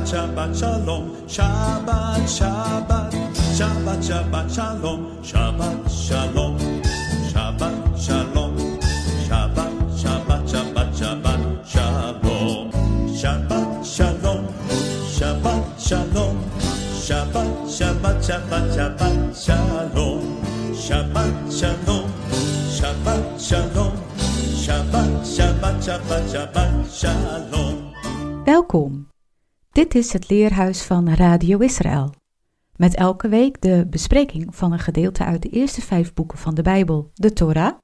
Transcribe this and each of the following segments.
Shabbat, Shabbat, Shalom. Shabbat, Shabbat. Shabbat, Shabbat, Shalom. Shabbat, Shalom. Shabbat, Shalom. Shabbat, Shabbat, Shabbat, Shabbat, Shalom. Shabbat, Shalom. Shabbat, Shalom. Shabbat, Shabbat, Shabbat, Shabbat, Shalom. Shabbat, Shalom. Shabbat, Shalom. Shabbat, Shabbat, Shabbat, Shabbat, Shalom. Welkom. Dit is het leerhuis van Radio Israël. Met elke week de bespreking van een gedeelte uit de eerste vijf boeken van de Bijbel, de Torah,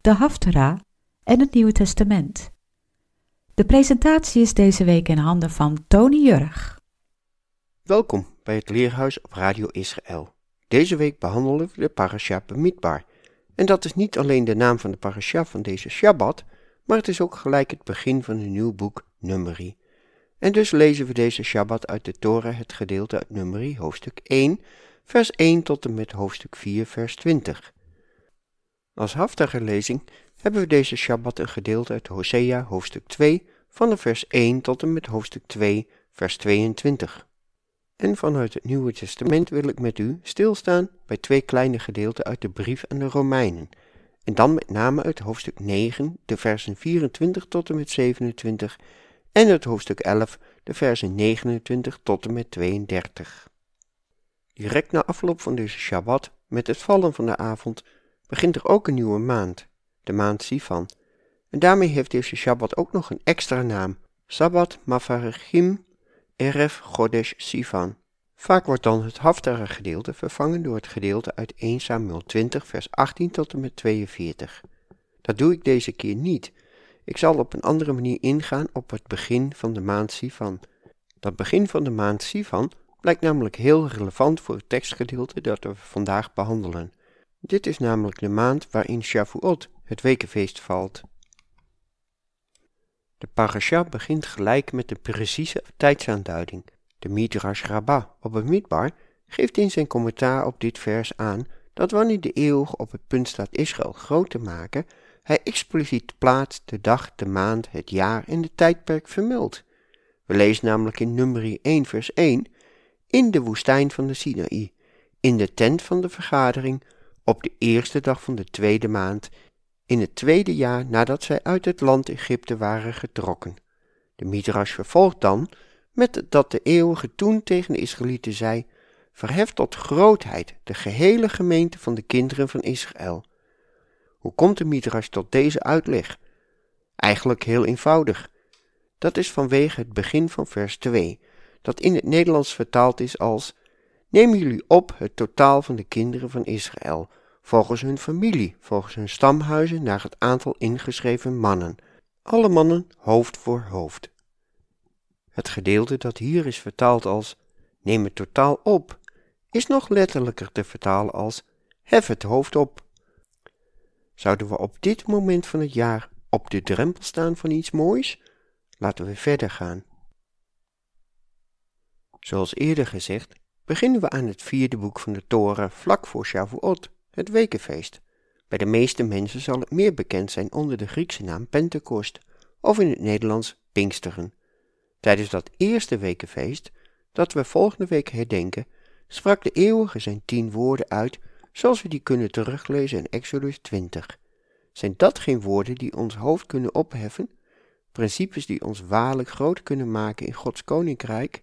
de Haftarah en het Nieuwe Testament. De presentatie is deze week in handen van Tony Jurg. Welkom bij het Leerhuis op Radio Israël. Deze week behandelen we de parasha Bemidbar. En dat is niet alleen de naam van de parasha van deze Shabbat, maar het is ook gelijk het begin van een nieuw boek, Numeri. En dus lezen we deze Shabbat uit de Torah het gedeelte uit Numeri, hoofdstuk 1, vers 1 tot en met hoofdstuk 4, vers 20. Als lezing hebben we deze Shabbat een gedeelte uit Hosea, hoofdstuk 2, van de vers 1 tot en met hoofdstuk 2, vers 22. En vanuit het Nieuwe Testament wil ik met u stilstaan bij twee kleine gedeelten uit de brief aan de Romeinen. En dan met name uit hoofdstuk 9, de versen 24 tot en met 27 en het hoofdstuk 11, de versen 29 tot en met 32. Direct na afloop van deze Shabbat, met het vallen van de avond, begint er ook een nieuwe maand, de maand Sivan. En daarmee heeft deze Shabbat ook nog een extra naam, Sabbat Mafarechim Erev Chodesh Sivan. Vaak wordt dan het Haftarah gedeelte vervangen door het gedeelte uit 1 Samuel 20 vers 18 tot en met 42. Dat doe ik deze keer niet, ik zal op een andere manier ingaan op het begin van de maand Sivan. Dat begin van de maand Sivan blijkt namelijk heel relevant voor het tekstgedeelte dat we vandaag behandelen. Dit is namelijk de maand waarin Shavuot, het wekenfeest, valt. De parasha begint gelijk met de precieze tijdsaanduiding. De Midrash Rabbah op het Midbar geeft in zijn commentaar op dit vers aan dat wanneer de eeuwige op het punt staat Israël groot te maken, hij expliciet plaats, de dag, de maand, het jaar en de tijdperk vermeldt. We lezen namelijk in nummer 1 vers 1, in de woestijn van de Sinaï, in de tent van de vergadering, op de eerste dag van de tweede maand, in het tweede jaar nadat zij uit het land Egypte waren getrokken. De Midrash vervolgt dan met dat de eeuwige toen tegen de Israëlieten zei, verheft tot grootheid de gehele gemeente van de kinderen van Israël. Hoe komt de Midrash tot deze uitleg? Eigenlijk heel eenvoudig. Dat is vanwege het begin van vers 2, dat in het Nederlands vertaald is als: Neem jullie op het totaal van de kinderen van Israël, volgens hun familie, volgens hun stamhuizen, naar het aantal ingeschreven mannen. Alle mannen hoofd voor hoofd. Het gedeelte dat hier is vertaald als: Neem het totaal op, is nog letterlijker te vertalen als: Hef het hoofd op Zouden we op dit moment van het jaar op de drempel staan van iets moois? Laten we verder gaan. Zoals eerder gezegd, beginnen we aan het vierde boek van de Toren vlak voor Shavuot, het wekenfeest. Bij de meeste mensen zal het meer bekend zijn onder de Griekse naam Pentecost, of in het Nederlands Pinksteren. Tijdens dat eerste wekenfeest, dat we volgende week herdenken, sprak de eeuwige zijn tien woorden uit zoals we die kunnen teruglezen in Exodus 20. Zijn dat geen woorden die ons hoofd kunnen opheffen, principes die ons waarlijk groot kunnen maken in Gods koninkrijk?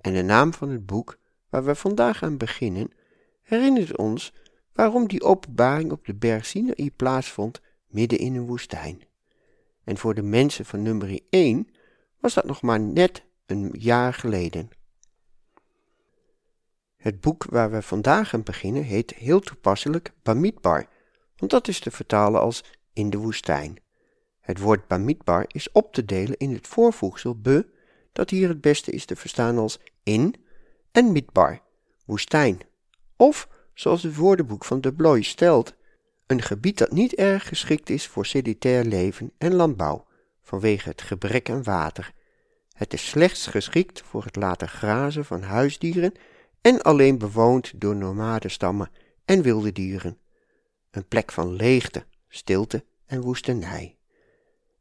En de naam van het boek, waar we vandaag aan beginnen, herinnert ons waarom die openbaring op de berg Sinaï plaatsvond midden in een woestijn. En voor de mensen van nummer 1 was dat nog maar net een jaar geleden. Het boek waar we vandaag aan beginnen heet heel toepasselijk Bamidbar, want dat is te vertalen als in de woestijn. Het woord Bamidbar is op te delen in het voorvoegsel be, dat hier het beste is te verstaan als in, en midbar, woestijn. Of, zoals het woordenboek van de Bloy stelt, een gebied dat niet erg geschikt is voor sedentair leven en landbouw, vanwege het gebrek aan water. Het is slechts geschikt voor het laten grazen van huisdieren en alleen bewoond door nomadenstammen en wilde dieren. Een plek van leegte, stilte en woestenij.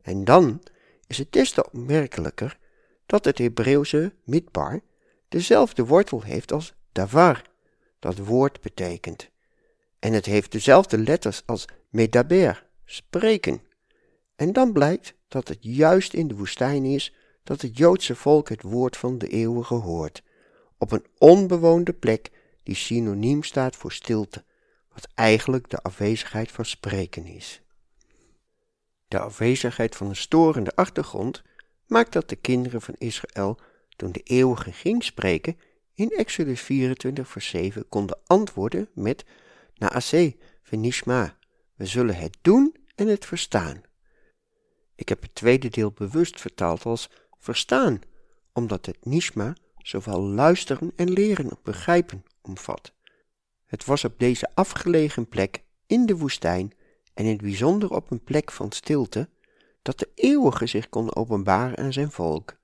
En dan is het des te opmerkelijker dat het Hebreeuwse midbar dezelfde wortel heeft als davar, dat woord betekent. En het heeft dezelfde letters als medaber, spreken. En dan blijkt dat het juist in de woestijn is dat het Joodse volk het woord van de eeuwige hoort, op een onbewoonde plek die synoniem staat voor stilte, wat eigenlijk de afwezigheid van spreken is. De afwezigheid van een storende achtergrond maakt dat de kinderen van Israël, toen de eeuwige ging spreken, in Exodus 24 vers 7 konden antwoorden met Naase venishma, we zullen het doen en het verstaan. Ik heb het tweede deel bewust vertaald als verstaan, omdat het nishma zowel luisteren en leren begrijpen omvat. Het was op deze afgelegen plek in de woestijn en in het bijzonder op een plek van stilte dat de eeuwige zich kon openbaren aan zijn volk.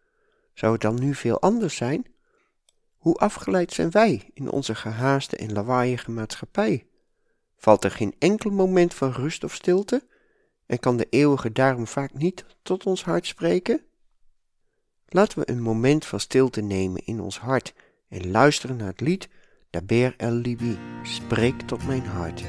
Zou het dan nu veel anders zijn? Hoe afgeleid zijn wij in onze gehaaste en lawaaiige maatschappij? Valt er geen enkel moment van rust of stilte? En kan de eeuwige daarom vaak niet tot ons hart spreken? Laten we een moment van stilte nemen in ons hart en luisteren naar het lied Daber el Libi, spreek tot mijn hart.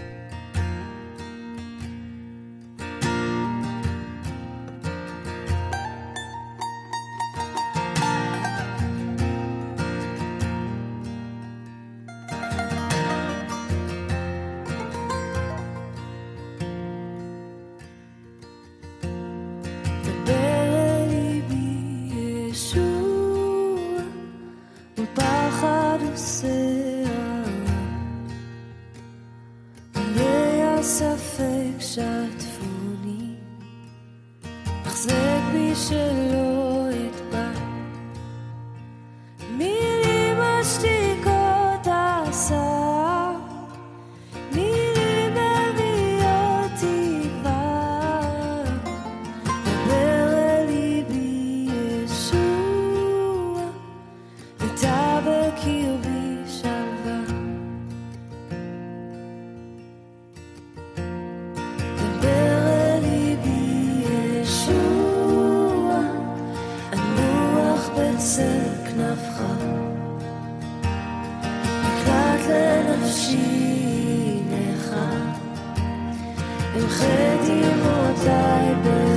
המחיתי מותיי ב...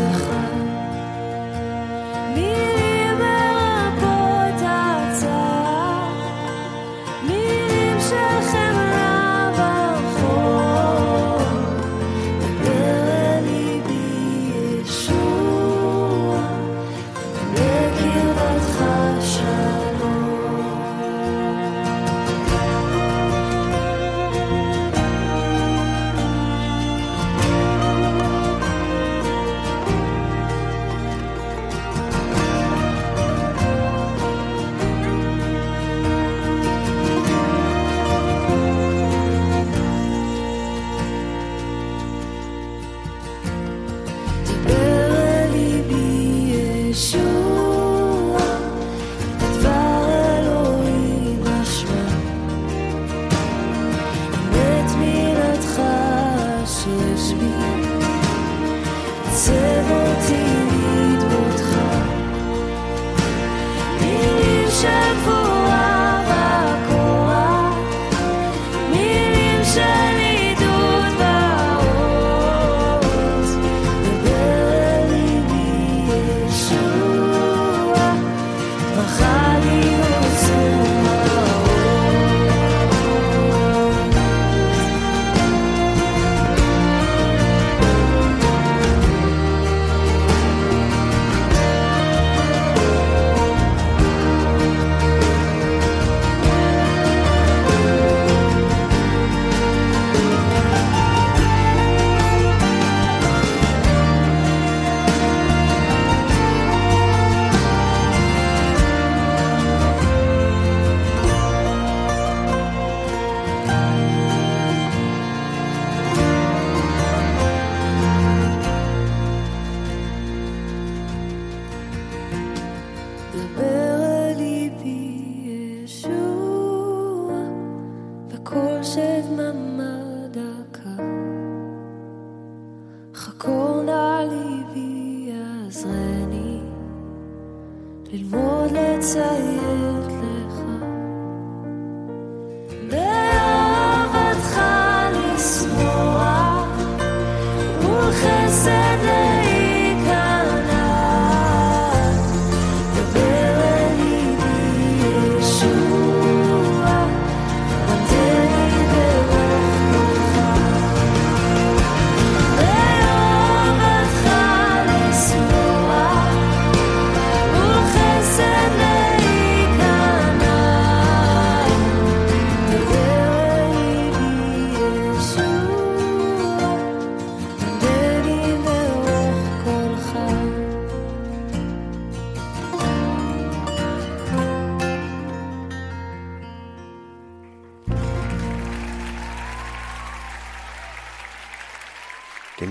take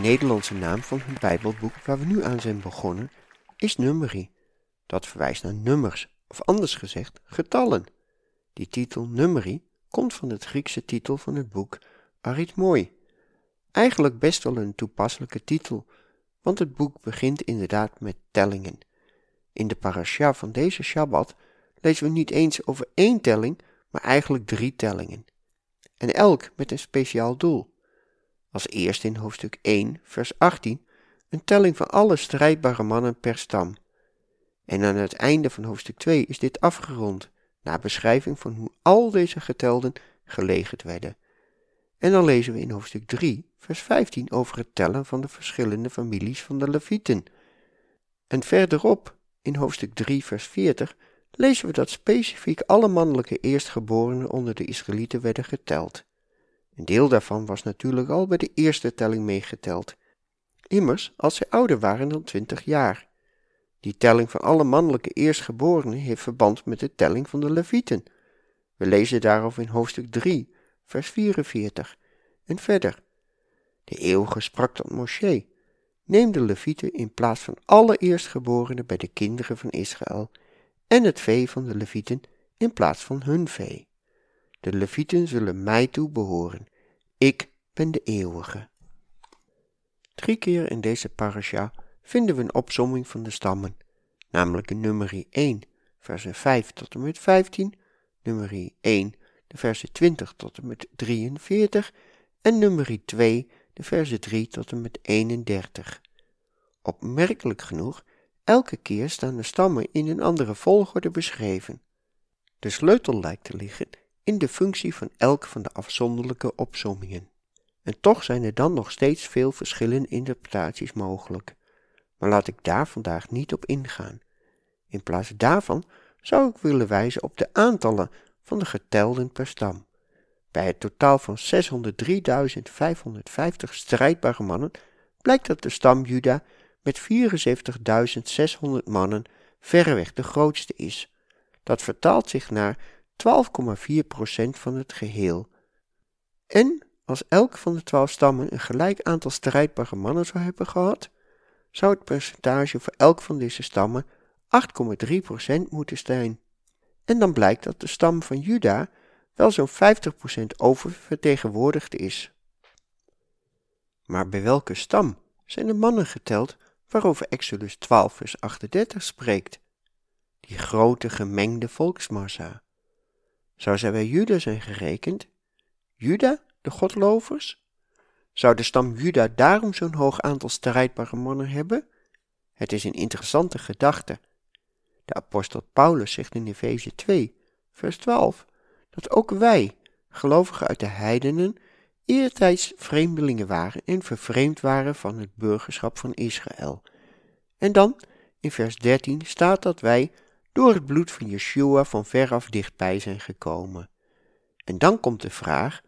Nederlandse naam van het Bijbelboek waar we nu aan zijn begonnen is Numeri. Dat verwijst naar nummers, of anders gezegd, getallen. Die titel Numeri komt van het Griekse titel van het boek Arithmoi. Eigenlijk best wel een toepasselijke titel, want het boek begint inderdaad met tellingen. In de parasha van deze Shabbat lezen we niet eens over één telling, maar eigenlijk drie tellingen. En elk met een speciaal doel. Als eerste in hoofdstuk 1, vers 18, een telling van alle strijdbare mannen per stam. En aan het einde van hoofdstuk 2 is dit afgerond, na beschrijving van hoe al deze getelden gelegerd werden. En dan lezen we in hoofdstuk 3, vers 15 over het tellen van de verschillende families van de Levieten. En verderop, in hoofdstuk 3, vers 40, lezen we dat specifiek alle mannelijke eerstgeborenen onder de Israëlieten werden geteld. Een deel daarvan was natuurlijk al bij de eerste telling meegeteld. Immers, als zij ouder waren dan twintig jaar. Die telling van alle mannelijke eerstgeborenen heeft verband met de telling van de Levieten. We lezen daarover in hoofdstuk 3, vers 44 en verder. De eeuwige sprak tot Moshe: Neem de Levieten in plaats van alle eerstgeborenen bij de kinderen van Israël en het vee van de Levieten in plaats van hun vee. De Levieten zullen mij toe behoren. Ik ben de eeuwige. Drie keer in deze parasha vinden we een opsomming van de stammen, namelijk in nummerie 1, versen 5 tot en met 15, nummerie 1, de versen 20 tot en met 43 en nummerie 2, de versen 3 tot en met 31. Opmerkelijk genoeg, elke keer staan de stammen in een andere volgorde beschreven. De sleutel lijkt te liggen in de functie van elk van de afzonderlijke opsommingen. En toch zijn er dan nog steeds veel verschillende interpretaties mogelijk. Maar laat ik daar vandaag niet op ingaan. In plaats daarvan zou ik willen wijzen op de aantallen van de getelden per stam. Bij het totaal van 603.550 strijdbare mannen blijkt dat de stam Juda met 74.600 mannen verreweg de grootste is. Dat vertaalt zich naar 12,4% van het geheel. En als elk van de twaalf stammen een gelijk aantal strijdbare mannen zou hebben gehad, zou het percentage voor elk van deze stammen 8,3% moeten zijn. En dan blijkt dat de stam van Juda wel zo'n 50% oververtegenwoordigd is. Maar bij welke stam zijn de mannen geteld waarover Exodus 12 vers 38 spreekt? Die grote gemengde volksmassa. Zou zij bij Juda zijn gerekend? Juda, de godlovers? Zou de stam Juda daarom zo'n hoog aantal strijdbare mannen hebben? Het is een interessante gedachte. De apostel Paulus zegt in Efeze 2, vers 12, dat ook wij, gelovigen uit de heidenen, eertijds vreemdelingen waren en vervreemd waren van het burgerschap van Israël. En dan, in vers 13, staat dat wij door het bloed van Yeshua van veraf dichtbij zijn gekomen. En dan komt de vraag,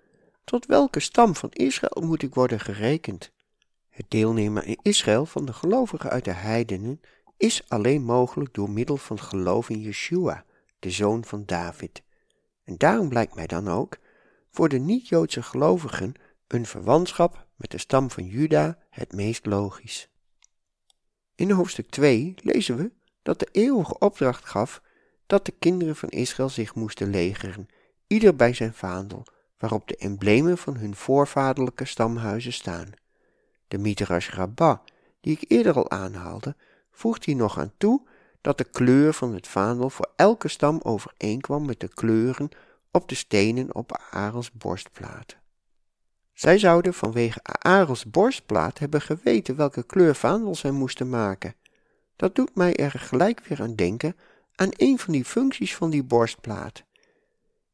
tot welke stam van Israël moet ik worden gerekend? Het deelnemen in Israël van de gelovigen uit de heidenen is alleen mogelijk door middel van geloof in Yeshua, de zoon van David. En daarom blijkt mij dan ook voor de niet-Joodse gelovigen een verwantschap met de stam van Juda het meest logisch. In hoofdstuk 2 lezen we dat de eeuwige opdracht gaf dat de kinderen van Israël zich moesten legeren, ieder bij zijn vaandel, waarop de emblemen van hun voorvaderlijke stamhuizen staan. De Midrash Rabbah, die ik eerder al aanhaalde, voegt hier nog aan toe dat de kleur van het vaandel voor elke stam overeenkwam met de kleuren op de stenen op Aarons borstplaat. Zij zouden vanwege Aarons borstplaat hebben geweten welke kleur vaandel zij moesten maken. Dat doet mij er gelijk weer aan denken aan een van die functies van die borstplaat.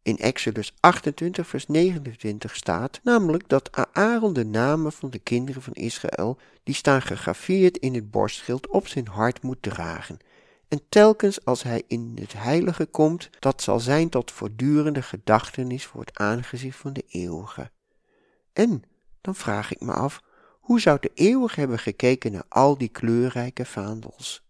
In Exodus 28, vers 29 staat namelijk dat Aaron de namen van de kinderen van Israël, die staan gegraveerd in het borstschild, op zijn hart moet dragen. En telkens als hij in het heilige komt, dat zal zijn tot voortdurende gedachtenis voor het aangezicht van de eeuwige. En dan vraag ik me af, hoe zou de eeuwige hebben gekeken naar al die kleurrijke vaandels?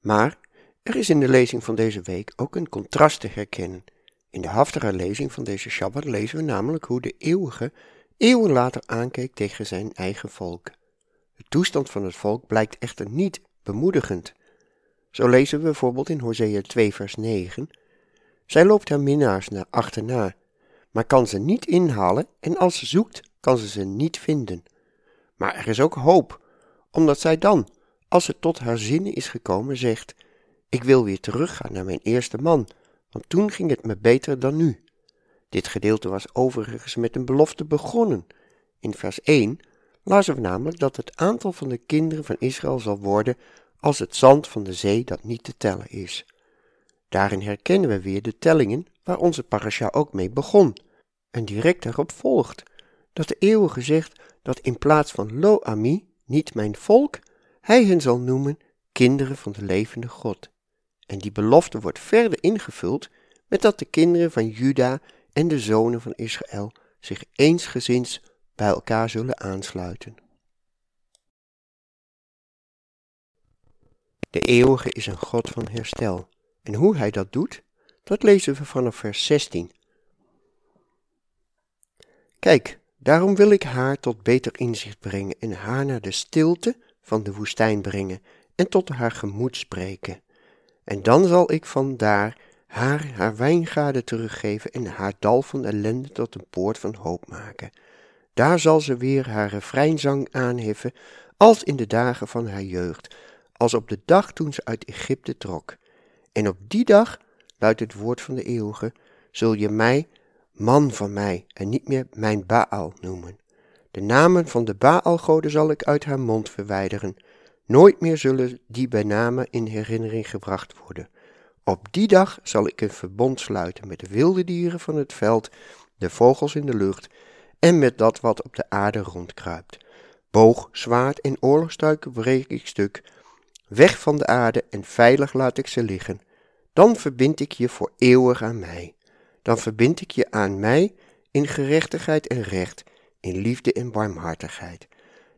Maar er is in de lezing van deze week ook een contrast te herkennen. In de haftige lezing van deze Shabbat lezen we namelijk hoe de eeuwige eeuwen later aankeek tegen zijn eigen volk. De toestand van het volk blijkt echter niet bemoedigend. Zo lezen we bijvoorbeeld in Hosea 2 vers 9. Zij loopt haar minnaars naar achterna, maar kan ze niet inhalen en als ze zoekt, kan ze ze niet vinden. Maar er is ook hoop, omdat zij dan, als ze tot haar zinnen is gekomen, zegt: Ik wil weer teruggaan naar mijn eerste man, want toen ging het me beter dan nu. Dit gedeelte was overigens met een belofte begonnen. In vers 1 lazen we namelijk dat het aantal van de kinderen van Israël zal worden als het zand van de zee dat niet te tellen is. Daarin herkennen we weer de tellingen waar onze parasha ook mee begon. En direct daarop volgt dat de eeuwige zegt dat in plaats van lo ami, niet mijn volk, hij hen zal noemen kinderen van de levende God. En die belofte wordt verder ingevuld met dat de kinderen van Juda en de zonen van Israël zich eensgezins bij elkaar zullen aansluiten. De eeuwige is een God van herstel. En hoe hij dat doet, dat lezen we vanaf vers 16. Kijk, daarom wil ik haar tot beter inzicht brengen en haar naar de stilte van de woestijn brengen en tot haar gemoed spreken. En dan zal ik vandaar haar haar wijngaarden teruggeven en haar dal van ellende tot een poort van hoop maken. Daar zal ze weer haar refreinzang aanheffen, als in de dagen van haar jeugd, als op de dag toen ze uit Egypte trok. En op die dag, luidt het woord van de eeuwige, zul je mij man van mij en niet meer mijn Baal noemen. De namen van de Baalgoden zal ik uit haar mond verwijderen. Nooit meer zullen die bij name in herinnering gebracht worden. Op die dag zal ik een verbond sluiten met de wilde dieren van het veld, de vogels in de lucht en met dat wat op de aarde rondkruipt. Boog, zwaard en oorlogstuiken breek ik stuk, weg van de aarde en veilig laat ik ze liggen. Dan verbind ik je voor eeuwig aan mij Dan verbind ik je aan mij in gerechtigheid en recht, in liefde en barmhartigheid.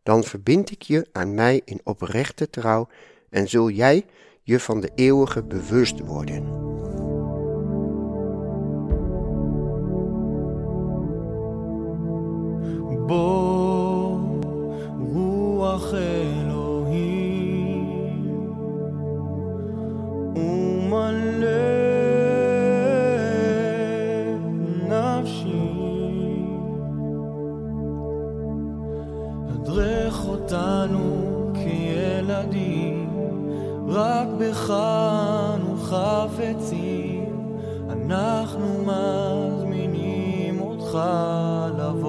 Dan verbind ik je aan mij in oprechte trouw en zul jij je van de eeuwige bewust worden. בוא רוח אלוהים אותנו כילדים. רק בך אנו חפצים. אנחנו מזמינים אותך לבוא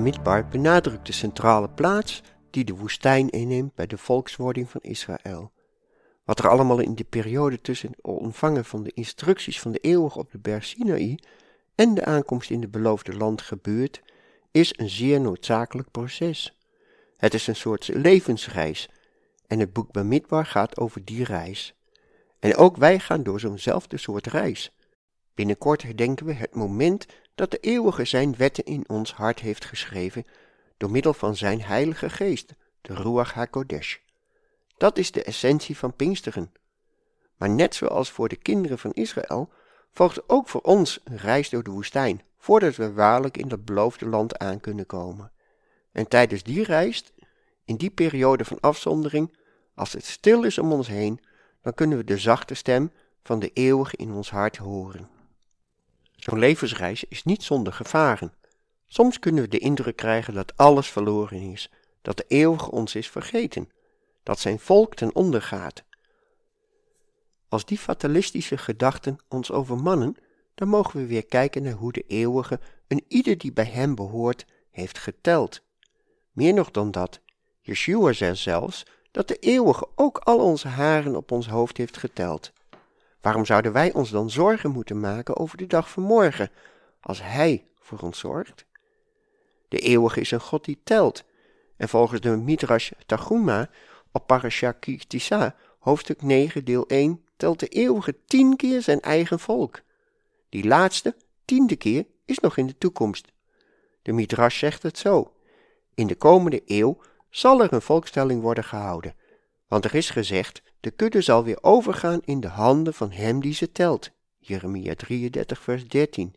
Midbar benadrukt de centrale plaats die de woestijn inneemt bij de volkswording van Israël. Wat er allemaal in de periode tussen het ontvangen van de instructies van de eeuwig op de berg Sinaï en de aankomst in het beloofde land gebeurt, is een zeer noodzakelijk proces. Het is een soort levensreis en het boek Bamidbar gaat over die reis. En ook wij gaan door zo'nzelfde soort reis. Binnenkort herdenken we het moment dat de eeuwige zijn wetten in ons hart heeft geschreven door middel van zijn heilige geest, de Ruach HaKodesh. Dat is de essentie van Pinksteren. Maar net zoals voor de kinderen van Israël, volgt ook voor ons een reis door de woestijn, voordat we waarlijk in dat beloofde land aan kunnen komen. En tijdens die reis, in die periode van afzondering, als het stil is om ons heen, dan kunnen we de zachte stem van de eeuwige in ons hart horen. Zo'n levensreis is niet zonder gevaren. Soms kunnen we de indruk krijgen dat alles verloren is, dat de eeuwige ons is vergeten, dat zijn volk ten onder gaat. Als die fatalistische gedachten ons overmannen, dan mogen we weer kijken naar hoe de eeuwige een ieder die bij hem behoort heeft geteld. Meer nog dan dat, Yeshua zei zelfs dat de eeuwige ook al onze haren op ons hoofd heeft geteld. Waarom zouden wij ons dan zorgen moeten maken over de dag van morgen, als Hij voor ons zorgt? De eeuwige is een God die telt, en volgens de Midrash Taguma op Parasha hoofdstuk 9, deel 1, telt de eeuwige tien keer zijn eigen volk. Die laatste, tiende keer, is nog in de toekomst. De Midrash zegt het zo. In de komende eeuw zal er een volkstelling worden gehouden, want er is gezegd, de kudde zal weer overgaan in de handen van hem die ze telt. Jeremia 33, vers 13.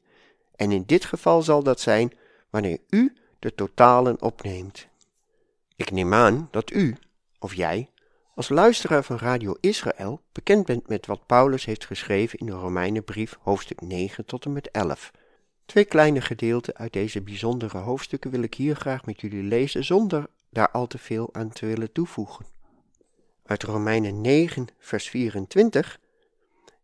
En in dit geval zal dat zijn wanneer u de totalen opneemt. Ik neem aan dat u, of jij, als luisteraar van Radio Israël bekend bent met wat Paulus heeft geschreven in de Romeinenbrief hoofdstuk 9 tot en met 11. Twee kleine gedeelten uit deze bijzondere hoofdstukken wil ik hier graag met jullie lezen zonder daar al te veel aan te willen toevoegen. Uit Romeinen 9, vers 24.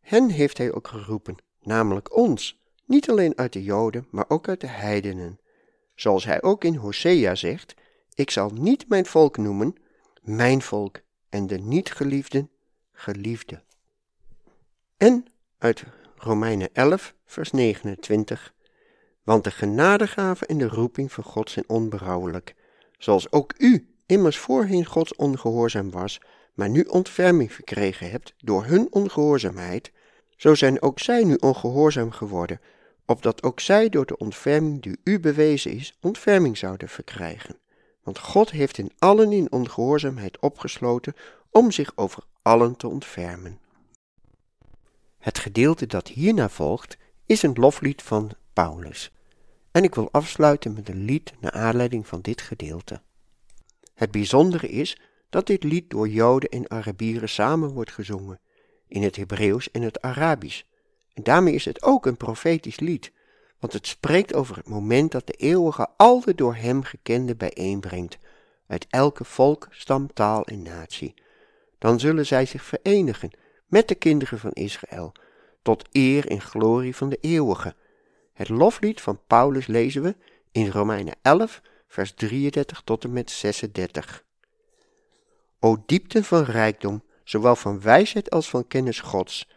Hen heeft hij ook geroepen, namelijk ons, niet alleen uit de Joden, maar ook uit de heidenen. Zoals hij ook in Hosea zegt, ik zal niet mijn volk noemen, mijn volk, en de niet-geliefden, geliefde. En uit Romeinen 11, vers 29. Want de genadegave en de roeping van God zijn onberouwelijk, zoals ook u immers voorheen Gods ongehoorzaam was, maar nu ontferming verkregen hebt door hun ongehoorzaamheid, zo zijn ook zij nu ongehoorzaam geworden, opdat ook zij door de ontferming die u bewezen is, ontferming zouden verkrijgen. Want God heeft in allen in ongehoorzaamheid opgesloten om zich over allen te ontfermen. Het gedeelte dat hierna volgt is een loflied van Paulus. En ik wil afsluiten met een lied naar aanleiding van dit gedeelte. Het bijzondere is dat dit lied door Joden en Arabieren samen wordt gezongen, in het Hebreeuws en het Arabisch. En daarmee is het ook een profetisch lied, want het spreekt over het moment dat de eeuwige al de door hem gekende bijeenbrengt, uit elke volk, stam, taal en natie. Dan zullen zij zich verenigen met de kinderen van Israël, tot eer en glorie van de eeuwige. Het loflied van Paulus lezen we in Romeinen 11, vers 33 tot en met 36. O diepte van rijkdom, zowel van wijsheid als van kennis Gods.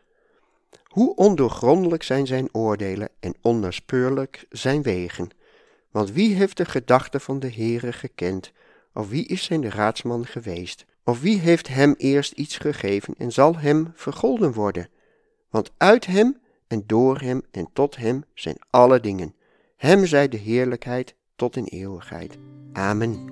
Hoe ondoorgrondelijk zijn zijn oordelen en onnaspeurlijk zijn wegen. Want wie heeft de gedachten van de Heere gekend, of wie is zijn raadsman geweest? Of wie heeft hem eerst iets gegeven en zal hem vergolden worden? Want uit hem en door hem en tot hem zijn alle dingen. Hem zij de heerlijkheid tot in eeuwigheid. Amen.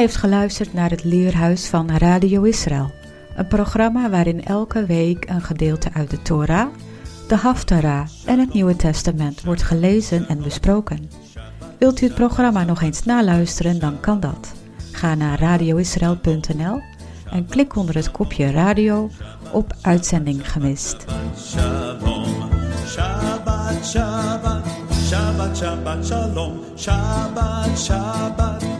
Heeft geluisterd naar het Leerhuis van Radio Israël, een programma waarin elke week een gedeelte uit de Torah, de Haftarah en het Nieuwe Testament wordt gelezen en besproken. Wilt u het programma nog eens naluisteren, dan kan dat. Ga naar radioisrael.nl en klik onder het kopje radio op uitzending gemist. Shalom, Shabbat, Shabbat, Shabbat, Shabbat, Shalom, Shabbat, Shabbat,